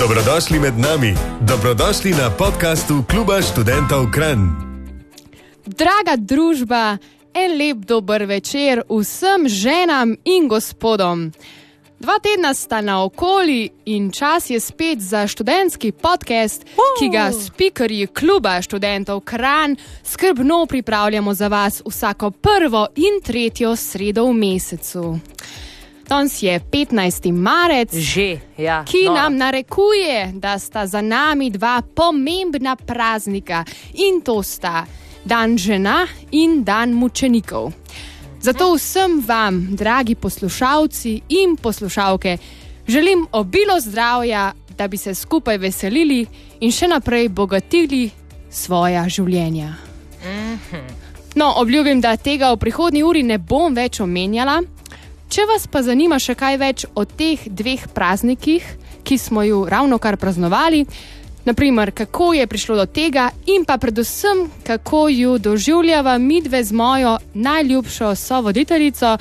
Dobrodošli med nami, dobrodošli na podkastu Kluba študentov Kran. Draga družba, en lep dober večer vsem ženam in gospodom. Dva tedna sta na okoli in čas je spet za študentski podcast, uh. ki ga spikerji kluba študentov Kran skrbno pripravljamo za vas vsako prvo in tretjo sredo v mesecu. Danes je 15. marec, Že, ja. ki no. nam narekuje, da sta za nami dva pomembna praznika in to sta dan žena in dan mučenikov. Zato vsem vam, dragi poslušalci in poslušalke, želim obilo zdravja, da bi se skupaj veselili in še naprej bogatili svoja življenja. No, obljubim, da tega v prihodnji uri ne bom več omenjala. Če vas pa zanima še kaj več o teh dveh praznikih, ki smo ju ravno kar praznovali, naprimer kako je prišlo do tega, in pa predvsem kako ju doživljava midve z mojo najljubšo sovoditeljico,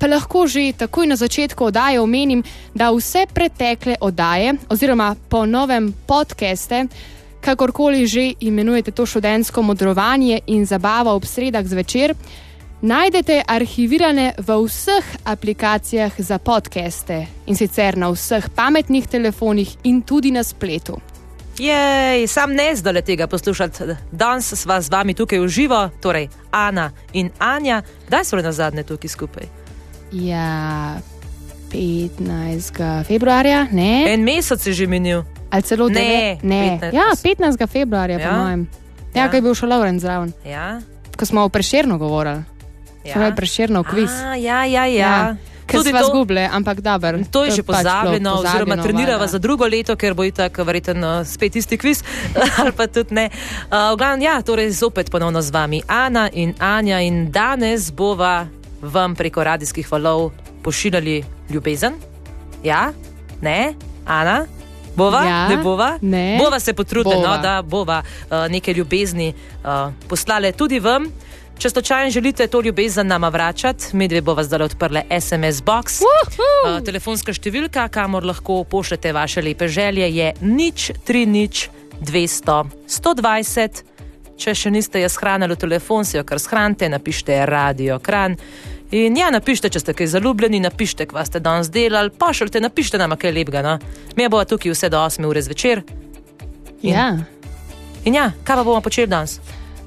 pa lahko že takoj na začetku oddaje omenim, da vse pretekle oddaje oziroma po novem podcaste. Kakorkoli že imenujete to študentsko modrovanje in zabavo ob sredah zvečer, najdete arhivirane v vseh aplikacijah za podcaste in sicer na vseh pametnih telefonih in tudi na spletu. Jej, sam ne zdaj tega poslušati. Danes sva z vami tukaj v živo, torej Ana in Anja, kdaj so na zadnje tukaj skupaj? Ja, 15. februarja, ne? En mesec je že minil. Ali celo Ne, devet- ne. 15. Ja, 15. februarja, ja. po mojem. Ja, Ja. kaj je bil še Lauren zraven, Ja, ko smo o preširno govorili. Ja. Smo preširno kviz. A, ja, ja, ja. Ker Tudi smo to- zgubili, ampak dobro. To je že pač bilo pozabljeno, oziroma pozabljeno, trenirava za drugo leto, ker bo itak verjetno spet isti kviz, ali pa tudi ne. Uh, glavnem, ja, torej zopet ponovno z vami Ana in Anja in danes bova vam preko radijskih valov pošiljali ljubezen. Ja, ne, Ana. Bova, Ja, ne bova? ne. Bova se potrudila, no, da bova uh, neke ljubezni uh, poslale tudi vam. Če slučajno želite to ljubezen nama vračati, mi dve bova zdaj odprle SMS box. Uh, telefonska številka, kamor lahko pošljete vaše lepe želje, je nič 3 nič 200 120. Če še niste jo shranili v telefon, si jo kar shranite, napišite radio kran. In ja, napišite, če ste kaj zaljubljeni, napišite, kva ste danes delali, pošljite, napišite nam kaj lepega. No? Mi bomo tukaj vse do 8 ure zvečer. Ja. In ja, kaj pa bomo počeli danes?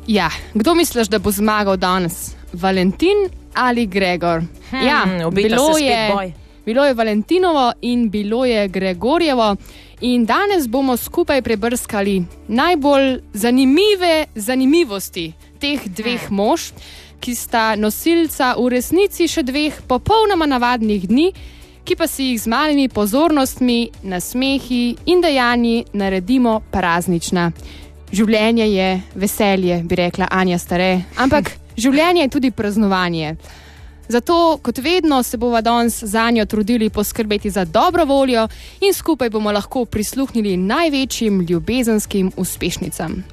Ja, kdo misliš, da bo zmagal danes? Valentin ali Gregor? ja, obeta bilo je, boj. bilo je Valentinovo in bilo je Gregorjevo. In danes bomo skupaj prebrskali najbolj zanimive zanimivosti teh dveh mož, ki sta nosilca v resnici še dveh popolnoma navadnih dni, ki pa si jih z malimi pozornostmi, nasmehi in dejanji naredimo praznična. Življenje je veselje, bi rekla Anja Stare, ampak življenje je tudi praznovanje. Zato, kot vedno, se bomo danes za njo trudili poskrbeti za dobro voljo in skupaj bomo lahko prisluhnili največjim ljubezenskim uspešnicam.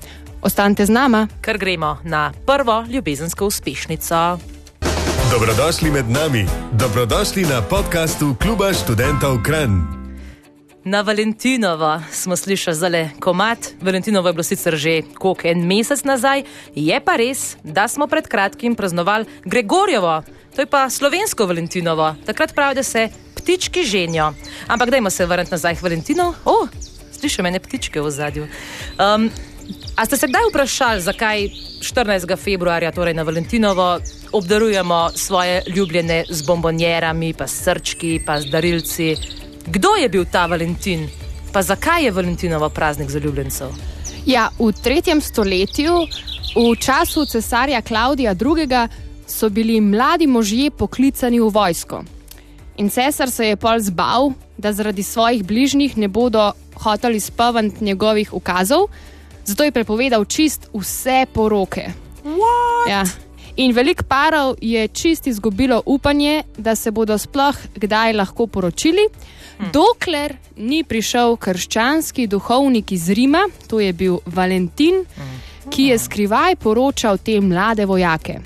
Ostanite z nama. Ker gremo na prvo ljubezensko uspešnico. Dobrodošli med nami, dobrodošli na podkastu Kluba študentov Kran. Na Valentinovo smo slišali zale komat. Valentinovo je bilo sicer že koliko en mesec nazaj, je pa res, da smo pred kratkim praznovali Gregorjevo, to je pa slovensko Valentinovo. Takrat pravi, da se ptički ženijo. Ampak dajmo se vrniti nazaj k Valentinu. O, oh, slišim ene ptičke v zadju. Um, a ste se kdaj vprašali, zakaj 14. februarja, torej na Valentinovo, obdarujemo svoje ljubljene z bombonjerami, pa s srčki, pa z darilci? Kdo je bil ta Valentin? Pa zakaj je Valentinovo praznik za ljubljencev? Ja, v tretjem stoletju, v času cesarja Klaudija II., so bili mladi možje poklicani v vojsko. In cesar se je pol zbal, da zaradi svojih bližnjih ne bodo hoteli spavati njegovih ukazov, zato je prepovedal čist vse poroke. Ja. In velik parov je čist izgubilo upanje, da se bodo sploh kdaj lahko poročili, hm. dokler ni prišel krščanski duhovnik iz Rima, to je bil Valentin, ki je skrivaj poročal te mlade vojake.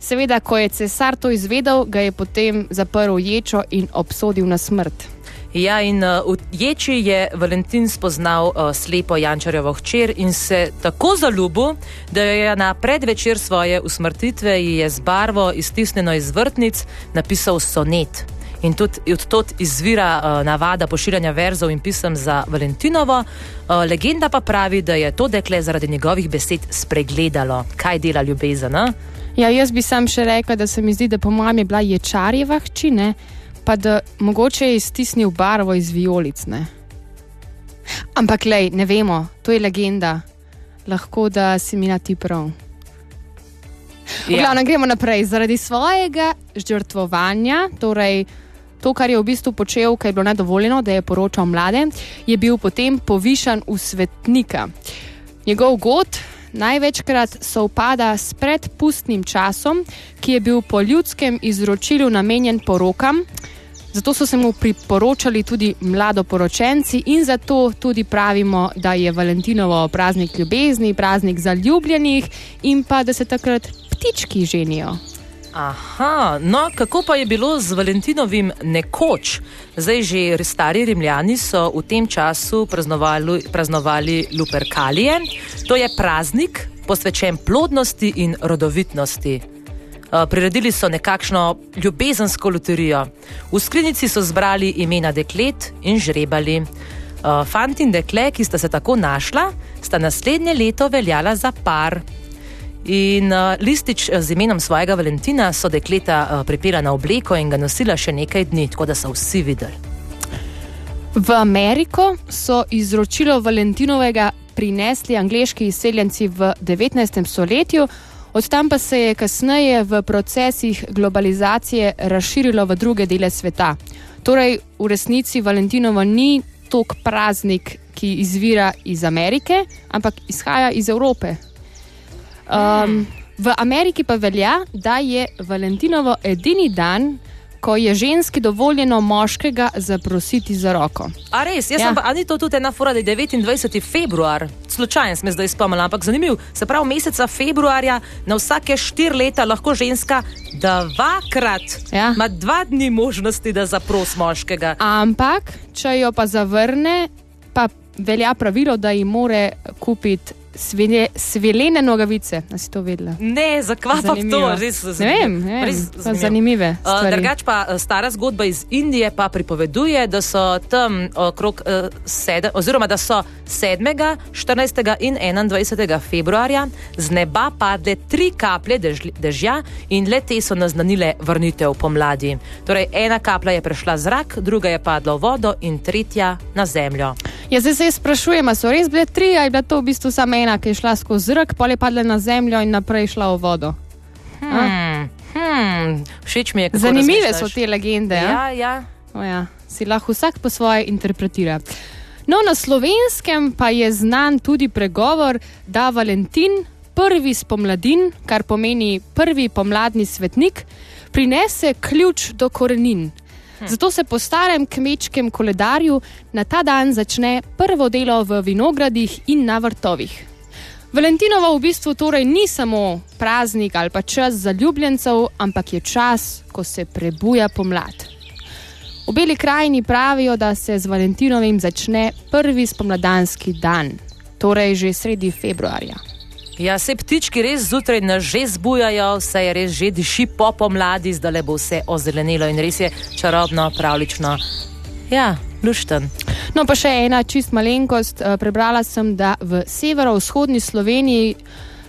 Seveda, ko je cesar to izvedel, ga je potem zaprl ječo in obsodil na smrt. Ja, in uh, v Ječi je Valentin spoznal uh, slepo Jančarjevo hčer in se tako zaljubil, da je na predvečer svoje usmrtitve je z barvo iztisnjeno iz vrtnic napisal sonet. In tudi od tod izvira uh, navada pošiljanja verzov in pisem za Valentinovo. Uh, legenda pa pravi, da je to dekle zaradi njegovih besed spregledalo, kaj dela ljubezen. Ne? Ja, jaz bi sam še rekla, da se mi zdi, da po mojem je bila ječarjeva hči, ne? pa da mogoče je iztisnil barvo iz vijolic. Ne? Ampak, lej, ne vemo, to je legenda. Lahko da si mi na ti prav. Ja. glavnem gremo naprej. Zaradi svojega žrtvovanja, torej to, kar je v bistvu počel, ker je bilo nedovoljeno, da je poročal mlade, je bil potem povišan v svetnika. Njegov god največkrat sovpada s predpustnim časom, ki je bil po ljudskem izročilu namenjen porokam. Zato so se mu priporočali tudi mladoporočenci in zato tudi pravimo, da je Valentinovo praznik ljubezni, praznik zaljubljenih in pa da se takrat ptički ženijo. Aha, no kako pa je bilo z Valentinovim nekoč? Zdaj že stari Rimljani so v tem času praznovali, praznovali Luperkalije. To je praznik posvečen plodnosti in rodovitnosti. Uh, Priredili so nekakšno ljubezensko loterijo. V sklinici so zbrali imena deklet in žrebali. Uh, Fant in dekle, ki sta se tako našla, sta naslednje leto veljala za par. In uh, listič eh, z imenom svojega Valentina so dekleta uh, pripela na obleko in ga nosila še nekaj dni, tako da so vsi videli. V Ameriko so izročilo Valentinovega prinesli angliški izseljenci v 19. stoletju, od tam pa se je kasneje v procesih globalizacije razširilo v druge dele sveta. Torej, v resnici Valentinovo ni tok praznik, ki izvira iz Amerike, ampak izhaja iz Evrope. Um, v Ameriki pa velja, da je Valentinovo edini dan, ko je ženski dovoljeno moškega zaprositi za roko. A res, jaz Ja. sem pa, a ni to tudi ena fura, da je 29. februar, slučajno sem zdaj spomnila, ampak zanimiv. Se pravi, meseca februarja na vsake štiri leta lahko ženska dvakrat Ja. ima dva dni možnosti, da zapros moškega. Ampak, če jo pa zavrne, pa velja pravilo, da ji more kupiti svilje, svilene nogavice. Da si to vedela. Ne, Zanimivo. to? Res, Ne zanimivo. vem, ne vem. Res zanimivo. zanimive. Uh, stvari. Drugač pa uh, stara zgodba iz Indije pa pripoveduje, da so tam okrog uh, sedem, oziroma da so 7., 14. in 21. februarja z neba padle tri kaplje dež, dežja in le te so naznanile vrnitev pomladi. Torej, ena kaplja je prešla zrak, druga je padla v vodo in tretja na zemljo. Ja, zdaj se jaz sprašujem, so res bile tri, ali je bila to v bistvu samo ena, ki je šla skozi zrak, pol je padla na zemljo in naprej šla v vodo. Hmm, hmm, všeč mi je, kako Zanimive so razmišljaš. te legende. Ja? Ja, ja. O ja, si lahko vsak po svoje interpretira. No, na slovenskem pa je znan tudi pregovor, da Valentin, prvi spomladin, kar pomeni prvi pomladni svetnik, prinese ključ do korenin. Zato se po starem kmečkem koledarju na ta dan začne prvo delo v vinogradih in na vrtovih. Valentinovo v bistvu torej ni samo praznik ali pa čas za ljubljencev, ampak je čas, ko se prebuja pomlad. V Beli krajini pravijo, da se z Valentinovim začne prvi spomladanski dan, torej že sredi februarja. Ja, se ptički res zjutraj nas že zbujajo, vse je res že diši po pomladi, zdaj le bo vse ozelenilo in res je čarobno, pravlično. Ja, lušten. No, pa še ena čist malenkost. Eh, Prebrala sem, da v severovzhodni Sloveniji,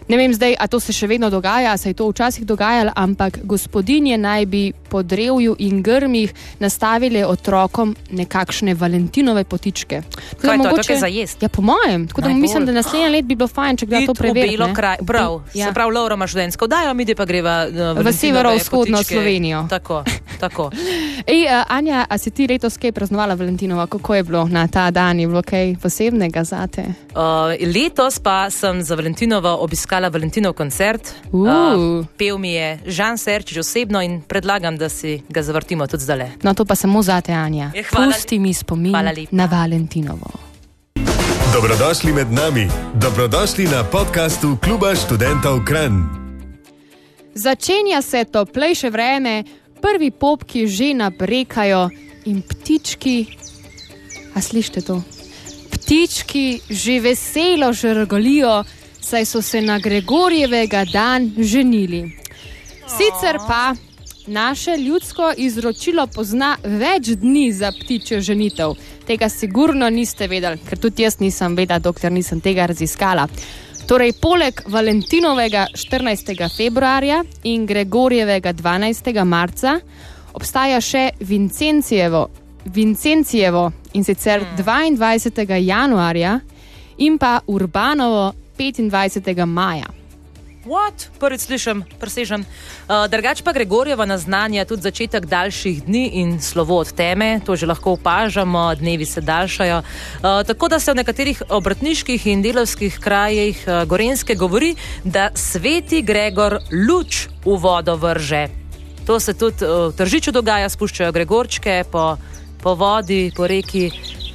ne vem zdaj, a to se še vedno dogaja, a se je to včasih dogajalo, ampak gospodinje naj bi po drevju in grmih nastavili otrokom nekakšne valentinove potičke. Tako da Kaj to, to je za jest? Ja, po mojem. Tako da Najbolj. mislim, da naslednje let bi bilo fajn, če Iti to ne. kraj, prav. Ja. Se pravi, Laura ima študentsko dajo, mi pa greva uh, V severovzhodno Slovenijo. Tako, tako. Ej, uh, Anja, a si ti letos kaj praznovala Valentinova? Kako je bilo na ta dan? Je bilo kaj posebnega zate? Uh, letos pa sem za Valentinovo obiskala Valentinov koncert. Uh. Pel mi je Žan Serčič osebno in predlagam, da si ga zavrtimo tudi zdaj. No, to pa samo zate, Anja. Je, hvala Pusti mi spomin na Valentinovo. Dobrodošli med nami, dobrodošli na podkastu Kluba študentov Kran. Začenja se toplejše vreme, prvi popki že nabrekajo in ptički A slište to? Ptički že veselo žrgolijo, saj so se na Gregorjevega dan ženili. Sicer pa naše ljudsko izročilo pozna več dni za ptičjo ženitev. Tega sigurno niste vedeli, ker tudi jaz nisem vedela, dokler nisem tega raziskala. Torej, poleg Valentinovega 14. februarja in Gregorjevega 12. marca obstaja še Vincencijevo, Vincencijevo in sicer 22. januarja in pa Urbanovo 25. maja. What? Prvič slišim, presežem. Uh, drugač pa Gregorjeva naznanja tudi začetek daljših dni in slovo od teme, to že lahko opažamo, dnevi se daljšajo. Uh, tako da se v nekaterih obrtniških in delovskih krajih uh, Gorenske govori, da sveti Gregor luč v vodo vrže. To se tudi uh, v Tržiču dogaja, spuščajo Gregorčke po, po vodi, po reki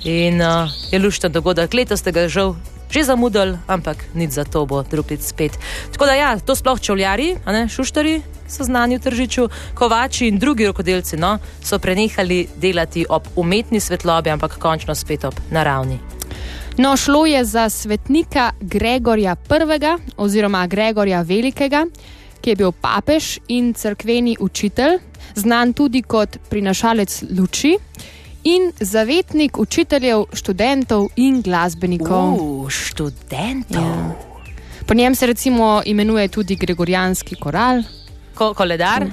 in uh, je lušten dogodek. Letos ste ga žal že zamudili, ampak nič za to bo drugič spet. Tako da ja, to sploh čevljari, šuštari so znani v tržiču, kovači in drugi rokodelci no, so prenehali delati ob umetni svetlobi, ampak končno spet ob naravni. No, šlo je za svetnika Gregorja I. oziroma Gregorja Velikega, ki je bil papež in crkveni učitelj, znan tudi kot prinašalec luči in zavetnik učiteljev, študentov in glasbenikov. Uh, študentov. Ja. Po njem se recimo imenuje tudi Gregorijanski koral. Ko, koledar.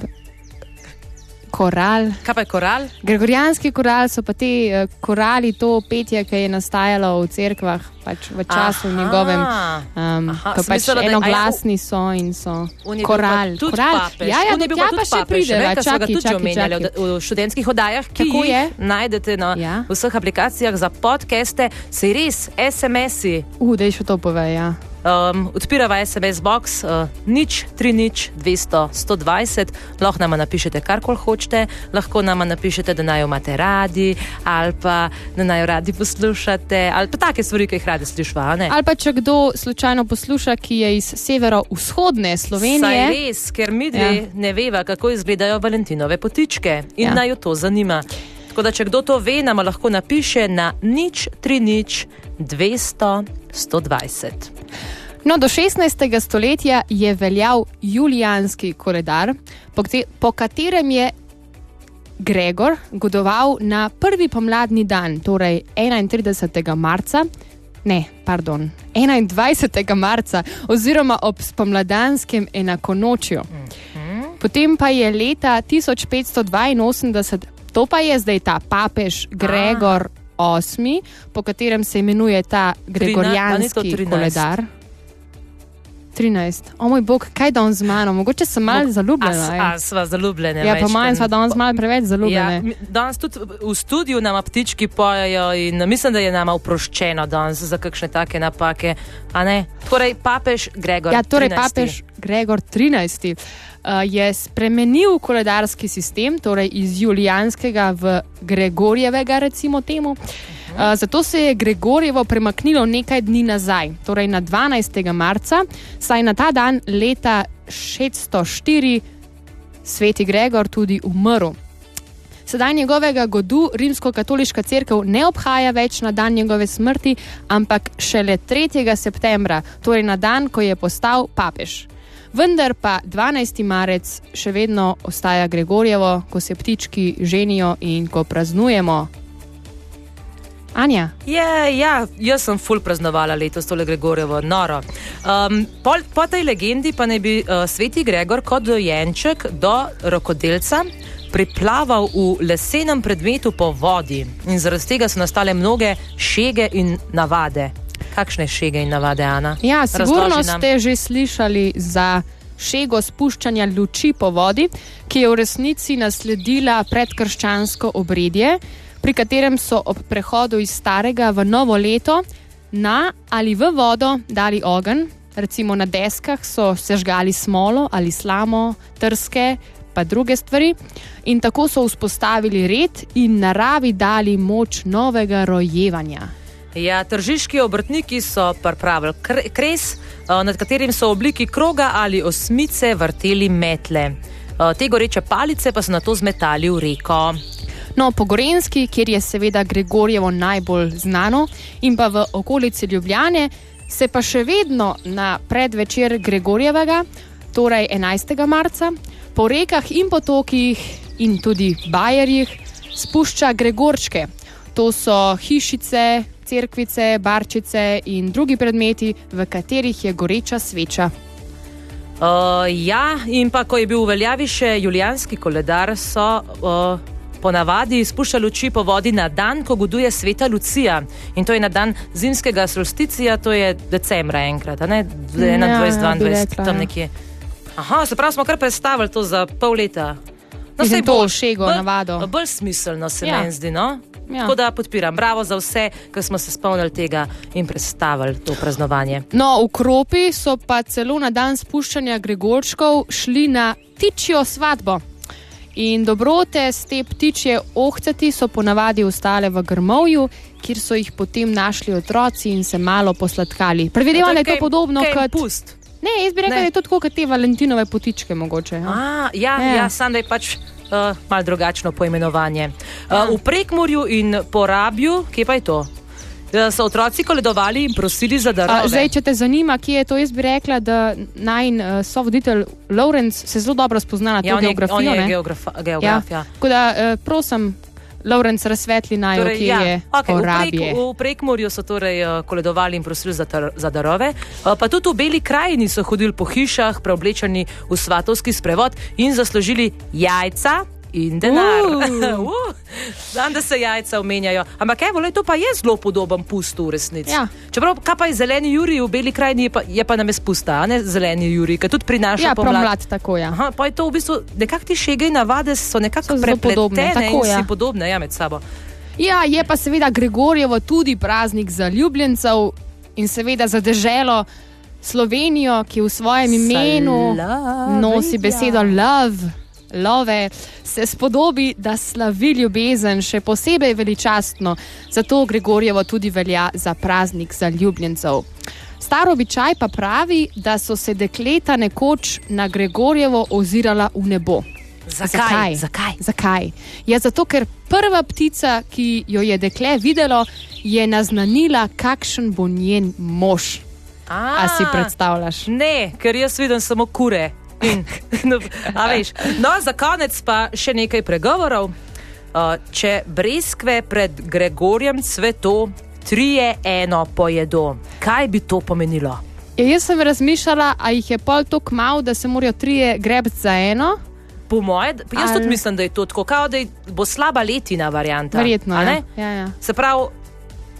Koral. Kaj pa je koral? Gregorijanski koral so pa ti uh, korali, to petje, ki je nastajalo v cerkvah pač v času Aha. njegovem. Um, ko pač smisla, enoglasni so in so. Koral. koral. Ja, ja, ne bi pa še pridel. Čakaj, čakaj, čakaj, čakaj. V študentskih oddajah, ki jih najdete na ja. vseh aplikacijah za podcaste, se res SMS-i. Uh, da je še to pove, ja. Um, odpirava SMS box, uh, nič, tri nič, 200, 120, lahko nam napišete karkoli hočete, lahko nam napišete, da naj jo imate radi, ali pa da naj jo radi poslušate, ali pa take stvari, ki jih radi slišite. Ali pa če kdo slučajno posluša, ki je iz severovzhodne Slovenije. Saj res, ker mi dve ja. ne veva, kako izgledajo Valentinove potičke in ja. naj jo to zanima. Tako da, če kdo to ve, nam lahko napiše na nič, tri nič, 200, 120. No, do 16. stoletja je veljal julijanski koledar, po katerem je Gregor godoval na prvi pomladni dan, torej 31. marca, ne, pardon, 21. marca, oziroma ob spomladanskem enakonočju. Potem pa je leta 1582, to pa je zdaj ta papež Gregor VIII, po katerem se imenuje ta Gregorijanski koledar. 13. O moj bog, kaj da on z mano, mogoče sem malo zaljubljena. Ja, sva zaljubljena. Ja, po mojem, sva danes malo preveč zaljubljena. Ja, danes tudi v studiu nam ptički pojejo in mislim, da je nama oproščeno danes za kakšne take napake. Torej, papež Gregor. Ja, torej, 13. papež Gregor 13. Uh, je spremenil koledarski sistem, torej iz Julijanskega v Gregorjevega, recimo temu. Uh, zato se je Gregorjevo premaknilo nekaj dni nazaj, torej na 12. marca, saj na ta dan leta 604 sveti Gregor tudi umrl. Sedaj njegovega godu rimsko-katoliška crkva ne obhaja več na dan njegove smrti, ampak šele 3. septembra, torej na dan, ko je postal papež. Vendar pa 12. marec še vedno ostaja Gregorjevo, ko se ptički ženijo in ko praznujemo Anja. Je, ja, jaz sem full praznovala letos tole Gregorjevo, noro. Um, po, po tej legendi pa naj bi uh, sveti Gregor kot dojenček do rokodelca priplaval v lesenem predmetu po vodi in zaradi tega so nastale mnoge šege in navade. Kakšne šege in navade, Ana? Ja, sigurno ste že slišali za šego spuščanja luči po vodi, ki je v resnici nasledila predkrščansko obredje pri katerem so ob prehodu iz starega v novo leto na ali v vodo dali ogenj, recimo na deskah so sežgali smolo ali slamo, trske, pa druge stvari, in tako so vzpostavili red in naravi dali moč novega rojevanja. Ja, tržiški obrtniki so pripravili kres, eh, nad katerim so v obliki kroga ali osmice vrteli metle. Eh, te goreče palice pa so na to zmetali v reko. No, po Gorenski, kjer je seveda Gregorjevo najbolj znano, in pa v okolici Ljubljane, se pa še vedno na predvečer Gregorjevega, torej 11. marca, po rekah in potokih in tudi bajerjih spušča Gregorčke. To so hišice, cerkvice, barčice in drugi predmeti, v katerih je goreča sveča. Uh, ja, in pa ko je bil v veljavi še julijanski koledar, so uh, ponavadi spuščali luči po vodi na dan, ko goduje sveta Lucija. In to je na dan zimskega solsticija, to je decembra enkrat, ne 21, 22, tam nekje. Aha, se pravi, smo kar predstavili to za pol leta. No, je to všego, navado. Bolj smiselno se Ja. meni zdi, no? Ja. Tako da podpiram, bravo za vse, ki smo se spomnili tega in predstavili to praznovanje. No, v Kropi so pa celo na dan spuščanja Gregorčkov šli na ptičjo svatbo. In dobrote z te ptičje ohcati so ponavadi ostale v grmovju, kjer so jih potem našli otroci in se malo posladkali. Predvidevam, da je to kaj- podobno kaj kot. Pust. Ne, jaz bi Ne. da je to tako kot te Valentinove potičke mogoče. Ja. A, ja, Ja. ja. ja sam da je pač uh, malo drugačno poimenovanje. Uh, v Prekmorju in Porabju, kje pa je to? Uh, so otroci koledovali in prosili za A, darove. zdaj, če te zanima, kje je to, jaz bi rekla, da naj uh, sovoditelj Lawrence se zelo dobro spozna na to ja, on je, geografijo. on je ne? geografa, geograf. Ja. Tako da, uh, prosim, Lawrence, razsvetli naj, torej, kje ja, je okay, v, Porabje. prek, v Prekmorju so torej uh, koledovali in prosili za, tar, za darove, uh, pa tudi v Beli krajini so hodili po hišah, preoblečeni v svatovski sprevod in zaslužili jajca. In denar. Uh. Uh, Znam, da se jajca omenjajo. Ampak, evo, lej, to pa je zelo podoben pustu v resnici. Ja. Čeprav, kaj pa je zeleni Juri v Beli krajini, je pa, je pa nam je spusta, a ne zeleni Juri, ki tudi prinaša Ja, pomlad. promlad, tako ja. Aha, pa je to v bistvu nekako ti šege in navade so nekako prepletene tako, in ja. si podobne ja, med sabo. Ja, je pa seveda Gregorjevo tudi praznik za ljubljencev in seveda za deželo Slovenijo, ki v svojem imenu Slavija. nosi besedo love. Love se spodobi, da slavi ljubezen, še posebej veličastno, zato Gregorjevo tudi velja za praznik za ljubljencev. Star običaj pa pravi, da so se dekleta nekoč na Gregorjevo ozirala v nebo. Zakaj? Zakaj? Zakaj? Ja, zato, ker prva ptica, ki jo je dekle videlo, je naznanila, kakšen bo njen mož. A si predstavljaš? Ne, ker jaz vidim samo kure. In, no, a no, za konec pa še nekaj pregovorov. Uh, če breskve pred Gregorjem cveto, trije eno pojedo, kaj bi to pomenilo? Ja, jaz sem razmišljala, a jih je pol tako malo, da se morajo trije grebti za eno. Po moje, jaz Ali- tudi mislim, da je to tako, kao, da je- bo slaba letina varianta. Verjetno. Ja. Ja, ja. Se pravi,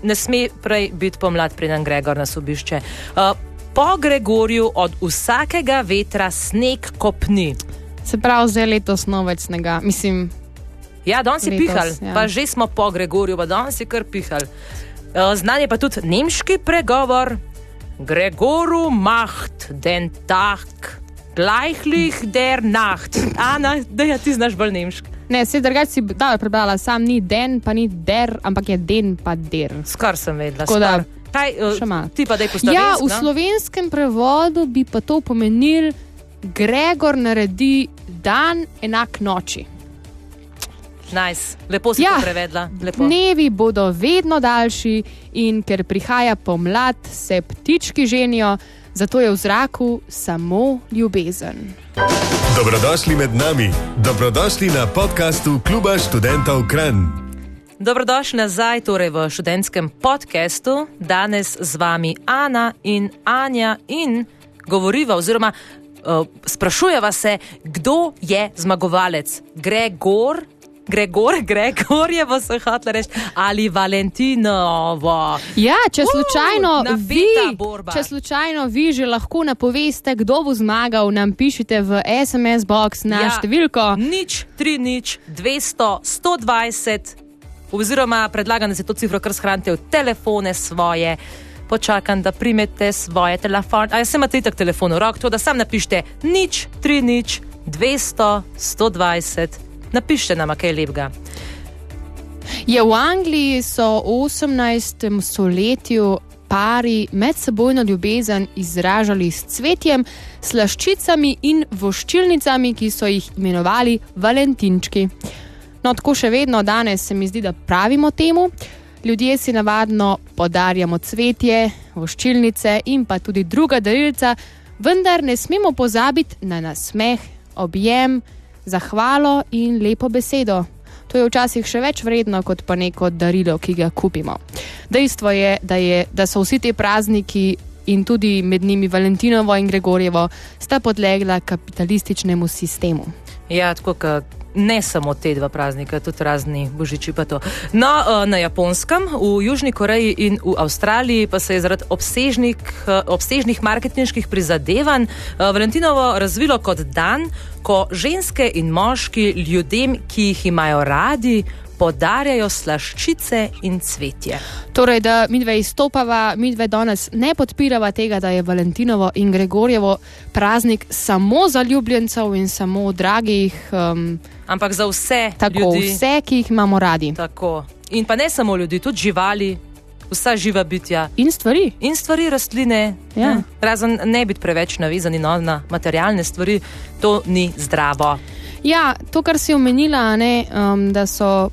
ne sme prej biti pomlad, preden Gregor nas obišče. Uh, po Gregorju od vsakega vetra sneg kopni. Se pravi, zdaj letos novec snega. Mislim, Ja, danes je pihal, ja. pa že smo po Gregorju, pa danes je kar pihal. Uh, Znan je pa tudi nemški pregovor: Gregoru macht den Tag, gleichlich der Nacht. Ana, da ja ti znaš bolj nemški. ne, se drugače si dobro prebrala, sam ni den, pa ni der, ampak je den, pa der. Skar sem vedela. Tako da, malo. uh, ti pa daj postavi. Ja, v slovenskem prevodu bi pa to pomenil, Gregor naredi dan enak noči. Nice. Lepo si Ja. to prevedla. Lepo. Dnevi bodo vedno daljši in ker prihaja pomlad, se ptički ženijo, zato je v zraku samo ljubezen. Dobrodošli med nami, dobrodošli na podkastu Kluba študentov Kran. Dobrodošli nazaj torej v študentskem podkastu. Danes z vami Ana in Anja in govoriva oziroma uh, sprašujeva se, kdo je zmagovalec. Gregor, Gregor, Gregorjevo se hoče reči ali Valentinovo. Ja, če slučajno, napeta vi, borba. če slučajno vi že lahko napoveste, kdo bo zmagal, nam pišite v SMS box na ja. številko. Nič, tri, nič, 200, 120, oziroma predlagam, da se to cifro kar shranite v telefone svoje. Počakam, da primete svoje telefone. A jaz sem imate itak telefon v roki, to da sam napišete nič, tri, nič, 200, 120. Napišite nam, kaj je lepega. Je v Angliji so v 18. stoletju pari medsebojno ljubezen izražali s cvetjem, slaščicami in voščilnicami, ki so jih imenovali valentinčki. No, tako še vedno danes se mi zdi, da pravimo temu. Ljudje si navadno podarjamo cvetje, voščilnice in pa tudi druga darilca, vendar ne smemo pozabiti na nasmeh, objem, zahvalo in lepo besedo. To je včasih še več vredno kot pa neko darilo, ki ga kupimo. Dejstvo je, da, je, da so vsi ti prazniki in tudi med njimi Valentinovo in Gregorjevo sta podlegla kapitalističnemu sistemu. Ja, tako kot ne samo te dva praznika, tudi razni božiči. No, eh, na Japonskem, v Južni Koreji in v Avstraliji pa se je zaradi obsežnih, eh, obsežnih marketinških prizadevanj eh, Valentinovo razvilo kot dan, ko ženske in moški ljudem, ki jih imajo radi, podarjajo slaščice in cvetje. Torej, da mi dve izstopava, mi dve danes ne podpirava tega, da je Valentinovo in Gregorjevo praznik samo za ljubljencev in samo dragih. Um, Ampak za vse, tako, ljudi. vse, ki jih imamo radi. Tako. In pa ne samo ljudi, tudi živali. Vsa živa bitja. In stvari. In stvari, rastline. Ja. Ne? Razen ne biti preveč navezani no, na materialne stvari, to ni zdravo. Ja, to, kar si omenila, ne, um, da so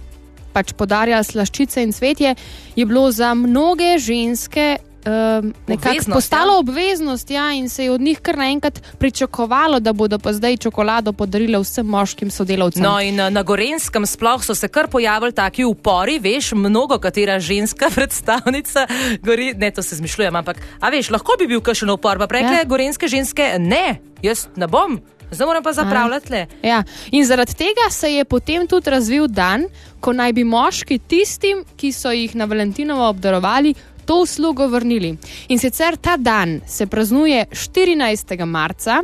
pač podarjali slaščice in cvetje, je bilo za mnoge ženske. Um, nekako postalo ja. obveznost, ja, in se je od njih kar naenkrat pričakovalo, da bodo pa zdaj čokolado podarili vsem moškim sodelavcem. No, in na Gorenskem sploh so se kar pojavili taki upori, veš, mnogo katera ženska predstavnica, gori, ne to se zmišljujem, ampak, a veš, lahko bi bil kakšen upor, pa prekle ja. gorenske ženske, ne, jaz ne bom. Zdaj moram pa zapravljati le. Ja. In zaradi tega se je potem tudi razvil dan, ko naj bi moški tistim, ki so jih na Valentinovo obdarovali, to uslugo vrnili. In sicer ta dan se praznuje 14. marca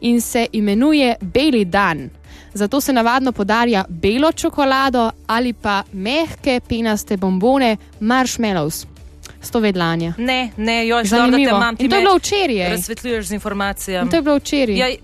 in se imenuje Beli dan. Zato se navadno podarja belo čokolado ali pa mehke penaste bombone, marshmallows. Sto vedlanja. Ne, ne, jo, zanimivo. In to je bilo včeraj. Razsvetljuješ z informacijami. In to je bilo včeraj.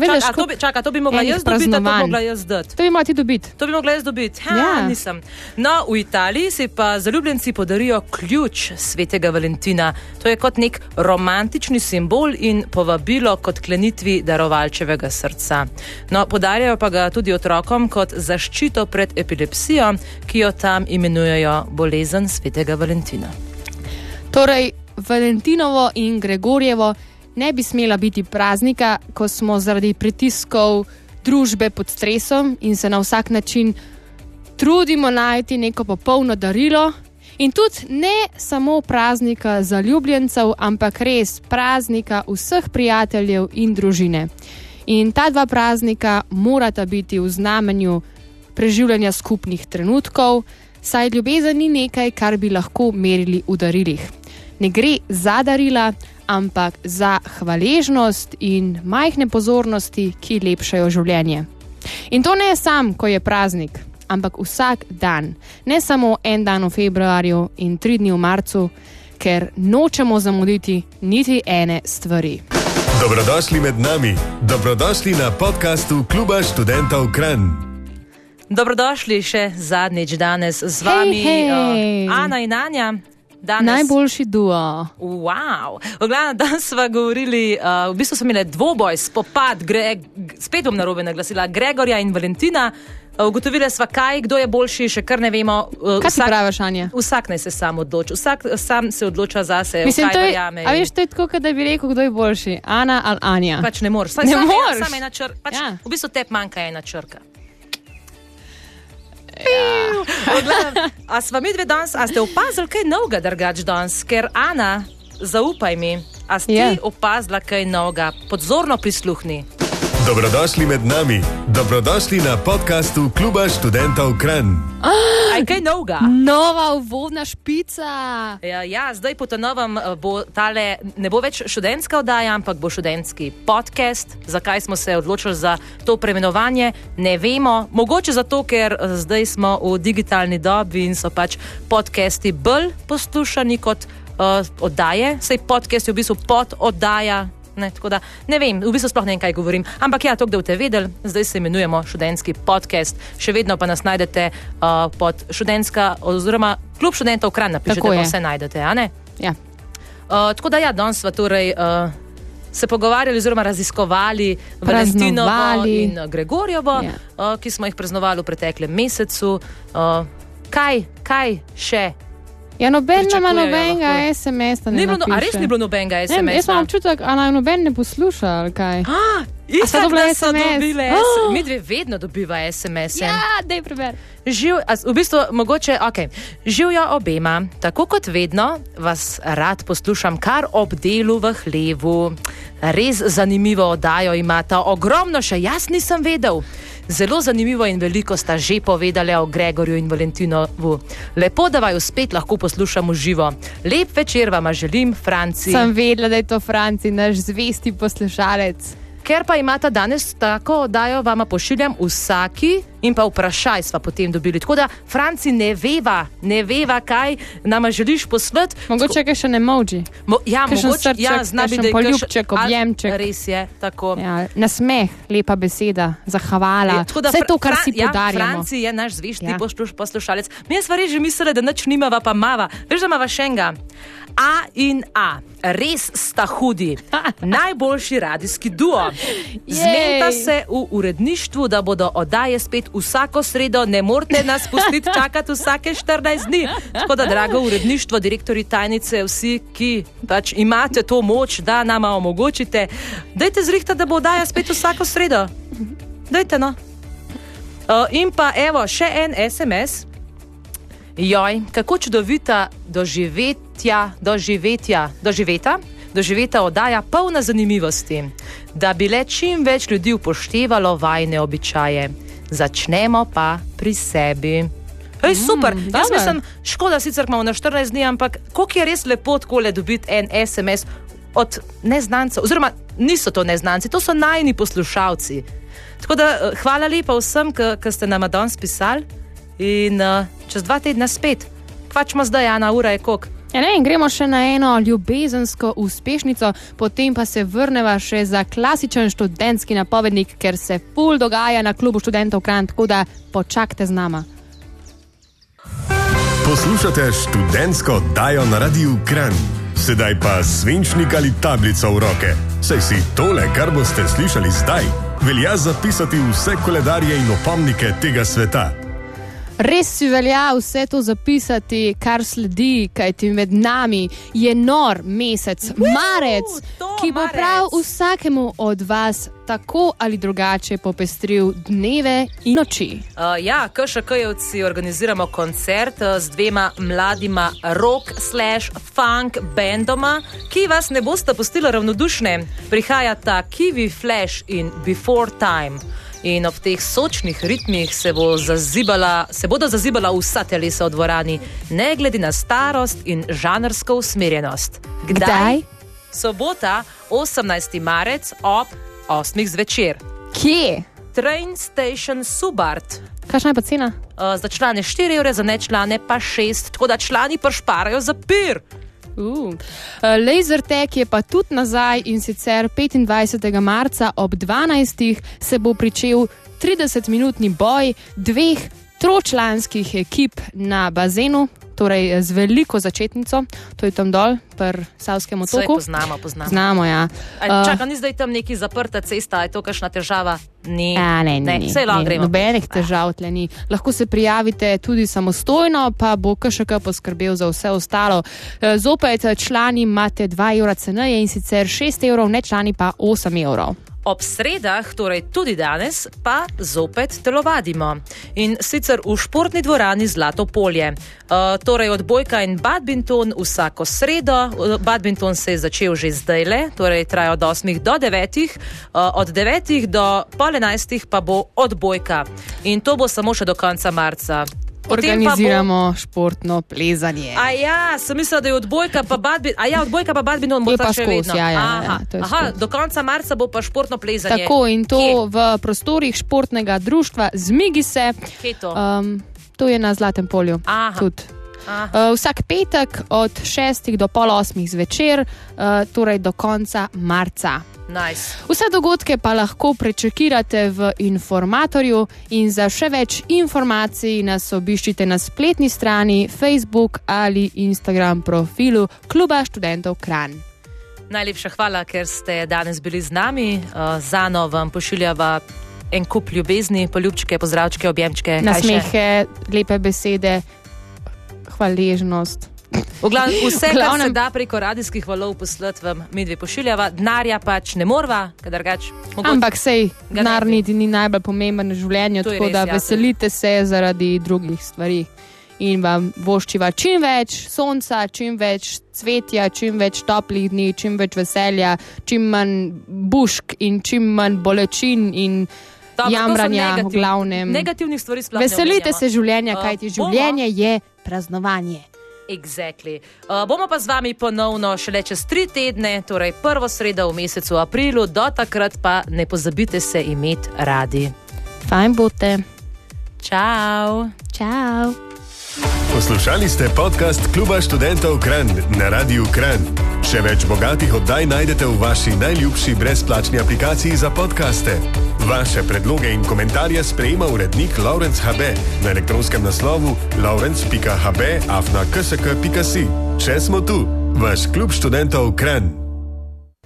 Veš, čaka, to bi, čaka, to bi mogla jaz dobiti, to bi mogla jaz dati. To bi mogla ti dobiti. To bi mogla jaz dobiti. Ha, ja. nisem. No, v Italiji si pa zaljubljenci podarijo ključ svetega Valentina. To je kot nek romantični simbol in povabilo kot klenitvi darovalčevega srca. No, podarjajo pa ga tudi otrokom kot zaščito pred epilepsijo, ki jo tam imenujejo bolezen svetega Valentina. Torej, Valentinovo in Gregorjevo ne bi smela biti praznika, ko smo zaradi pritiskov družbe pod stresom in se na vsak način trudimo najti neko popolno darilo. In tudi ne samo praznika za ljubljencev, ampak res praznika vseh prijateljev in družine. In ta dva praznika morata biti v znamenju preživljanja skupnih trenutkov, saj ljubezen ni nekaj, kar bi lahko merili v darilih. Ne gre za darila, ampak za hvaležnost in majhne pozornosti, ki lepšajo življenje. In to ne je sam, ko je praznik, ampak vsak dan, ne samo en dan v februarju in tri dni v marcu, ker nočemo zamuditi niti ene stvari. Dobrodošli med nami, dobrodošli na podkastu Kluba študentov Kran. Dobrodošli še zadnjič danes z vami, hej, hej. Uh, Ana in Anja. Danes. Najboljši duo. Wow. Glavno, danes smo govorili, uh, v bistvu smo imeli dvoboj, spopad, gre, spet bom na robe naglasila, Gregorja in Valentina. Uh, ugotovili smo, kaj, kdo je boljši, še kar ne vemo. Uh, kaj vsak, praviš, Anja? Vsak naj se sam odloči, vsak sam se odloča za sebe. Mislim, to je, a veš, to je tako, da bi rekel, kdo je boljši, Ana ali Anja. Pač ne moreš, ne moreš. Samo ena črka, pač ja. v bistvu te manjka ena črka. Ja. A smo mi dve danes, a ste opazili kaj novega, drugač danes, ker Ana, zaupaj mi, a ste yeah. Ja. opazili kaj novega, podzorno prisluhni. Dobrodošli med nami, dobrodošli na podkastu Kluba študentov Kran. Aj kaj novega? Nova uvodna špica. Ja, ja, zdaj po novem eh, bo tale, ne bo več študentska oddaja, ampak bo študentski podcast. Zakaj smo se odločili za to preimenovanje, ne vemo. Mogoče zato, ker eh, zdaj smo v digitalni dobi in so pač podcasti bolj poslušani kot uh, oddaje. Sej podcast je v bistvu pod oddaja. Ne, da, ne vem, v bistvu sploh ne vem, kaj govorim. Ampak ja, to, da boste vedeli, zdaj se imenujemo študentski podcast. Še vedno pa nas najdete uh, pod študentska, oziroma klub študentov Kran, napišete, da vse najdete. Ja. Uh, tako da ja, danes smo torej. Uh, se pogovarjali oziroma raziskovali Valentinovo in Gregorjevo, Ja. uh, ki smo jih praznovali v preteklem mesecu. Uh, kaj, kaj še? Ja, noben nema Pričakujejo nobenega. SMS-a. Ni bilo, no, a res ni bilo nobenega Ne, vem, jaz SMS-a? imam občutek, a naj noben ne posluša. ali kaj? Ah, A so itak, dobile da so SMS? dobile Oh. Mi dve vedno dobiva SMS. -e. Ja, dej preber. Živ, a, v bistvu, mogoče, okay. Živijo obema, tako kot vedno, vas rad poslušam kar ob delu v hlevu. Res zanimivo oddajo imata, ogromno še jaz nisem vedel. Zelo zanimivo in veliko sta že povedali o Gregorju in Valentinovu. Lepo, da vaju spet lahko poslušamo živo. Lep večer vam želim, Franci. Sem vedela, da je to Franci, naš zvesti poslušalec. Ker pa imata danes tako oddajo, vama pošiljam vsaki in pa vprašaj sva potem dobili. Tako da, Franci, ne veva, ne veva, kaj nama želiš poslati. Mogoče kaj še ne moči. Mo, ja, mogoče, srček, ja, zna biti, kakšen da je poljubček, ali- objemček. Res je, tako. Ja, nasmeh, lepa beseda, zahvala. Je, da Vse to, kar Fran- si ja, podarjamo. Franci je naš zvesti Ja. ja. poslušalec. Mi smo res že mislili, da nič nimava, pa mava. Veš, da imava še enega. A in A, res sta hudi. Najboljši radijski duo. Zmeta se v uredništvu, da bodo oddaje spet vsako sredo, ne morete nas pustiti čakati vsake 14 dni. Tako da, drago uredništvo, direktori tajnice, vsi, ki pač imate to moč, da nama omogočite, dajte zrihta, da bo oddaja spet vsako sredo. Dajte no. Uh, in pa evo, še en SMS. Joj, kako čudovita doživetja, doživetja, doživeta, doživeta oddaja, polna zanimivosti, da bi le čim več ljudi upoštevalo vajne običaje. Začnemo pa pri sebi. Ej, super, mm, jaz mislim, škoda sicer imamo na 14 dni, ampak koliko je res lepo takole dobiti en SMS od neznancev, oziroma niso to neznanci, to so najni poslušalci. Tako da eh, hvala lepa vsem, ki ste nam danes pisali in uh, čez dva tedna spet. Kvačmo zdaj, Ana, ura je kok. Ja, ne, in gremo še na eno ljubezensko uspešnico, potem pa se vrnemo še za klasičen študentski napovednik, ker se ful dogaja na klubu študentov Kran, tako da počakajte z nama. Poslušate študentsko oddajo na Radiu Kran. Sedaj pa svinčnik ali tablico v roke. Saj si tole, kar boste slišali zdaj, velja zapisati vse koledarje in opomnike tega sveta. Res si velja vse to zapisati, kar sledi, kajti med nami je nor mesec, marec, to ki bo marec. prav vsakemu od vas tako ali drugače popestril dneve in noči. Uh, ja, KŠK-jevci organiziramo koncert uh, z dvema mladima rock slash funk bendoma, ki vas ne boste pustili ravnodušne. Prihajata Kiwi Flash in Before Time. In ob teh sočnih ritmih se, bo zazibala, se bodo zazibala vsa telesa v dvorani, ne glede na starost in žanrsko usmerjenost. Kdaj? Sobota, 18. marec ob 8. zvečer. Kje? Train Station Subart. Kakšna je pa cena? Uh, za člane 4 evre, za nečlane pa 6, tako da člani pa šparajo za pir. Uh. Lasertag je pa tudi nazaj in sicer 25. marca ob 12. se bo pričel 30-minutni boj dveh tročlanskih ekip na bazenu, torej z veliko začetnico, to je tam dol, pri Savskem otoku. poznamo, poznamo. Znamo, ja. Uh, Čakaj, ni zdaj tam neki zaprta cesta, je to kakšna težava? Ni. A, ne, ne, ne, vse lahko gremo. Nobenih težav tle ni. Lahko se prijavite tudi samostojno, pa bo KŠK poskrbel za vse ostalo. E, Zopet člani imate 2 evra ceneje in sicer 6 evrov, ne člani pa 8 evrov. Ob sredah, torej tudi danes, pa zopet telovadimo. In sicer v športni dvorani Zlato polje. Uh, torej odbojka in badminton vsako sredo. Uh, Badminton se je začel že zdaj le, torej traja od 8 do 9, uh, od 9 do pol 11 pa bo odbojka. In to bo samo še do konca marca. Pa bo- Organiziramo športno plezanje. A ja, sem mislila, da je odbojka pa badminton. A ja, odbojka pa badminton bo pa še skozi, vedno. ja, ja, ja, Aha, to je aha skozi. do konca marca bo pa športno plezanje. Tako in to Kje? v prostorih športnega društva Zmigi se. Kje je to? Um, to je na Zlatem polju. Aha. Tudi. Aha. Uh, vsak petek od 6 do pol 8 zvečer, uh, torej do konca marca. Nice. Vse dogodke pa lahko prečekirate v informatorju in za še več informacij nas obiščite na spletni strani Facebook ali Instagram profilu Kluba študentov Kran. Najlepša hvala, ker ste danes bili z nami. Uh, Zano vam pošiljava en kup ljubezni, poljubčke, pozdravčke, objemčke. Nasmehe, lepe besede, hvaležnost. Glavnem, vse, kar se da preko radijskih valov poslati, vam mi dve pošiljava, denarja pač ne morva, kadar gač. Ampak sej, denar niti ni najbolj pomemben v življenju, tako res, da ja, veselite se zaradi drugih stvari. In vam voščiva čim več sonca, čim več cvetja, čim več toplih dni, čim več veselja, čim manj bušk in čim manj bolečin in Dobro, jamranja negativ, v glavnem. Negativnih stvari sploh. Veselite se življenja, kajti uh, življenje je praznovanje. Exactly. Uh, bomo pa z vami ponovno šele čez tri tedne, torej prvo sredo v mesecu aprilu, do takrat pa ne pozabite se imeti radi. Fajn bote. Čau. Čau. Poslušali ste podcast Kluba študentov Kran na Radiu Kran. Še več bogatih oddaj najdete v vaši najljubši brezplačni aplikaciji za podkaste. Vaše predloge in komentarje sprejema urednik Laurence HB na elektronskem naslovu laurence.hb afna ksk.si. Če smo tu, vaš klub študentov Kran.